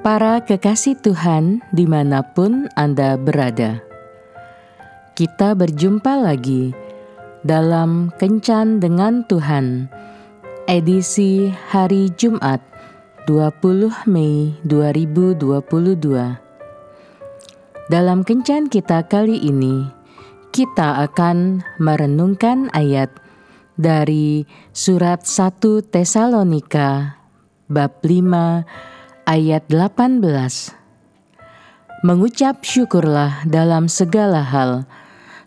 Para kekasih Tuhan, di mana pun Anda berada, kita berjumpa lagi dalam Kencan dengan Tuhan, edisi hari Jumat 20 Mei 2022. Dalam Kencan kita kali ini, kita akan merenungkan ayat dari surat 1 Tesalonika bab 5 ayat 18. Mengucap syukurlah dalam segala hal,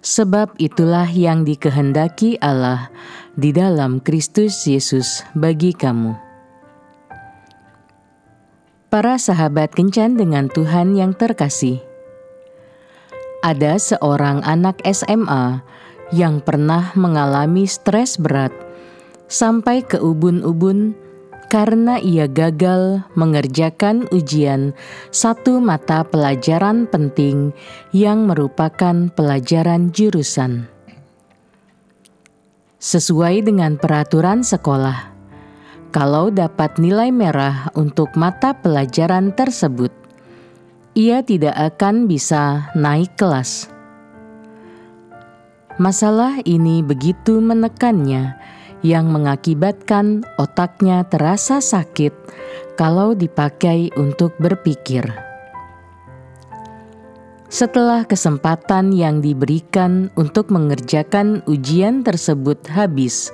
sebab itulah yang dikehendaki Allah di dalam Kristus Yesus bagi kamu. Para sahabat kencan dengan Tuhan yang terkasih, ada seorang anak SMA yang pernah mengalami stres berat sampai ke ubun-ubun karena ia gagal mengerjakan ujian satu mata pelajaran penting yang merupakan pelajaran jurusan. Sesuai dengan peraturan sekolah, kalau dapat nilai merah untuk mata pelajaran tersebut, ia tidak akan bisa naik kelas. Masalah ini begitu menekannya yang mengakibatkan otaknya terasa sakit kalau dipakai untuk berpikir. Setelah kesempatan yang diberikan untuk mengerjakan ujian tersebut habis,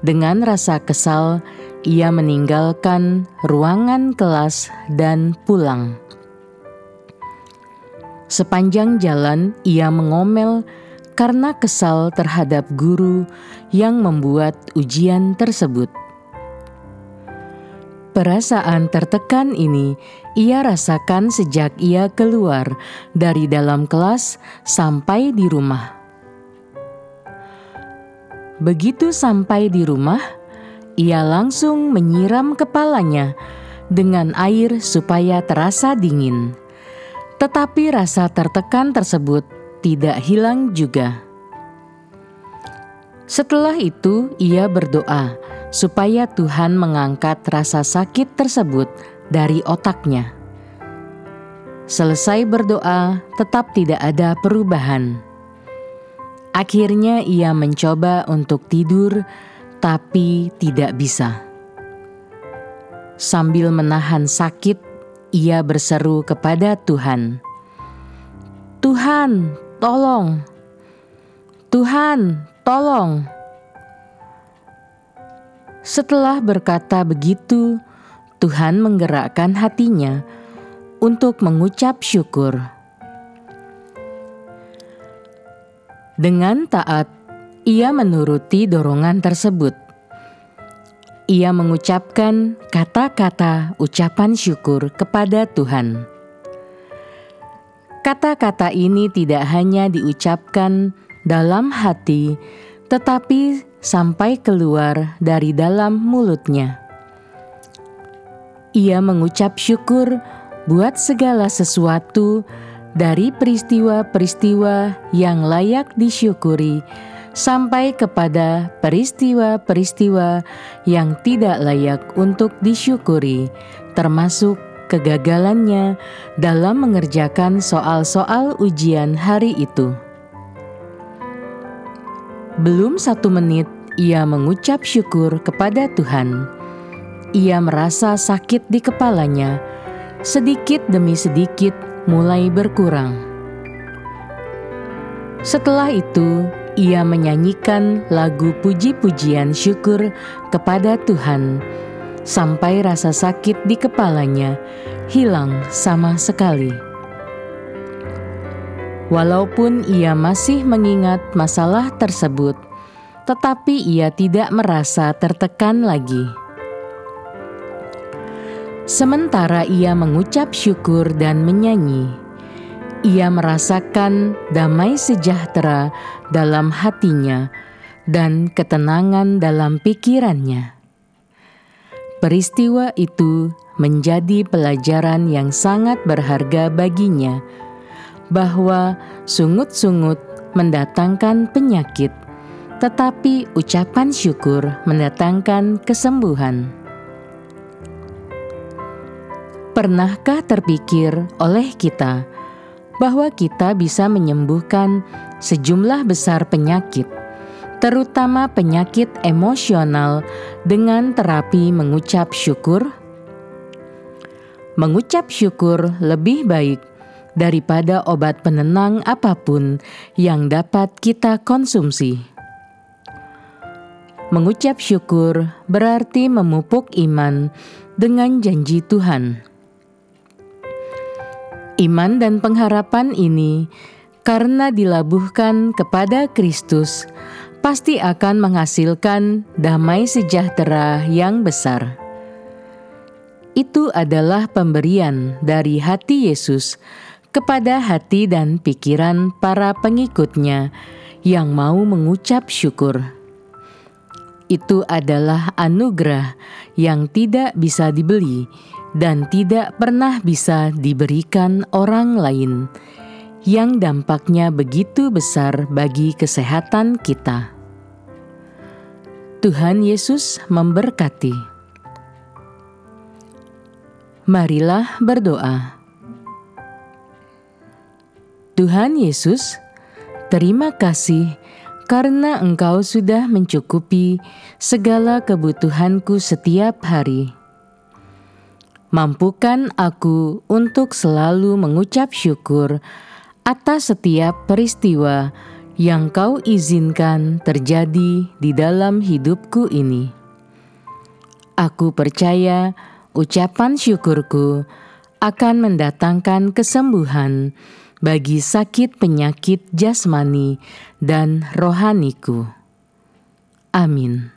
dengan rasa kesal ia meninggalkan ruangan kelas dan pulang. Sepanjang jalan, ia mengomel karena kesal terhadap guru yang membuat ujian tersebut. Perasaan tertekan ini ia rasakan sejak ia keluar dari dalam kelas sampai di rumah. Begitu sampai di rumah, ia langsung menyiram kepalanya dengan air supaya terasa dingin. Tetapi rasa tertekan tersebut tidak hilang juga. Setelah itu, ia berdoa supaya Tuhan mengangkat rasa sakit tersebut dari otaknya. Selesai berdoa, tetap tidak ada perubahan. Akhirnya, ia mencoba untuk tidur, tapi tidak bisa. Sambil menahan sakit, ia berseru kepada Tuhan, "Tuhan, tolong. Tuhan, tolong. Setelah berkata begitu, Tuhan menggerakkan hatinya untuk mengucap syukur. Dengan taat, ia menuruti dorongan tersebut. Ia mengucapkan kata-kata ucapan syukur kepada Tuhan. Kata-kata ini tidak hanya diucapkan dalam hati, tetapi sampai keluar dari dalam mulutnya. Ia mengucap syukur buat segala sesuatu dari peristiwa-peristiwa yang layak disyukuri sampai kepada peristiwa-peristiwa yang tidak layak untuk disyukuri, termasuk kegagalannya dalam mengerjakan soal-soal ujian hari itu. Belum satu menit, ia mengucap syukur kepada Tuhan. Ia merasa sakit di kepalanya, sedikit demi sedikit mulai berkurang. Setelah itu, ia menyanyikan lagu puji-pujian syukur kepada Tuhan sampai rasa sakit di kepalanya hilang sama sekali. Walaupun ia masih mengingat masalah tersebut, tetapi ia tidak merasa tertekan lagi. Sementara ia mengucap syukur dan menyanyi, ia merasakan damai sejahtera dalam hatinya dan ketenangan dalam pikirannya. Peristiwa itu menjadi pelajaran yang sangat berharga baginya, bahwa sungut-sungut mendatangkan penyakit, tetapi ucapan syukur mendatangkan kesembuhan. Pernahkah terpikir oleh kita bahwa kita bisa menyembuhkan sejumlah besar penyakit, terutama penyakit emosional, dengan terapi mengucap syukur? Mengucap syukur lebih baik daripada obat penenang apa pun yang dapat kita konsumsi. Mengucap syukur berarti memupuk iman dengan janji Tuhan. Iman dan pengharapan ini, karena dilabuhkan kepada Kristus, pasti akan menghasilkan damai sejahtera yang besar. Itu adalah pemberian dari hati Yesus kepada hati dan pikiran para pengikutnya yang mau mengucap syukur. Itu adalah anugerah yang tidak bisa dibeli dan tidak pernah bisa diberikan orang lain, yang dampaknya begitu besar bagi kesehatan kita. Tuhan Yesus memberkati. Marilah berdoa. Tuhan Yesus, terima kasih karena Engkau sudah mencukupi segala kebutuhanku setiap hari. Mampukan aku untuk selalu mengucap syukur atas setiap peristiwa yang Kau izinkan terjadi di dalam hidupku ini. Aku percaya ucapan syukurku akan mendatangkan kesembuhan bagi sakit penyakit jasmani dan rohaniku. Amin.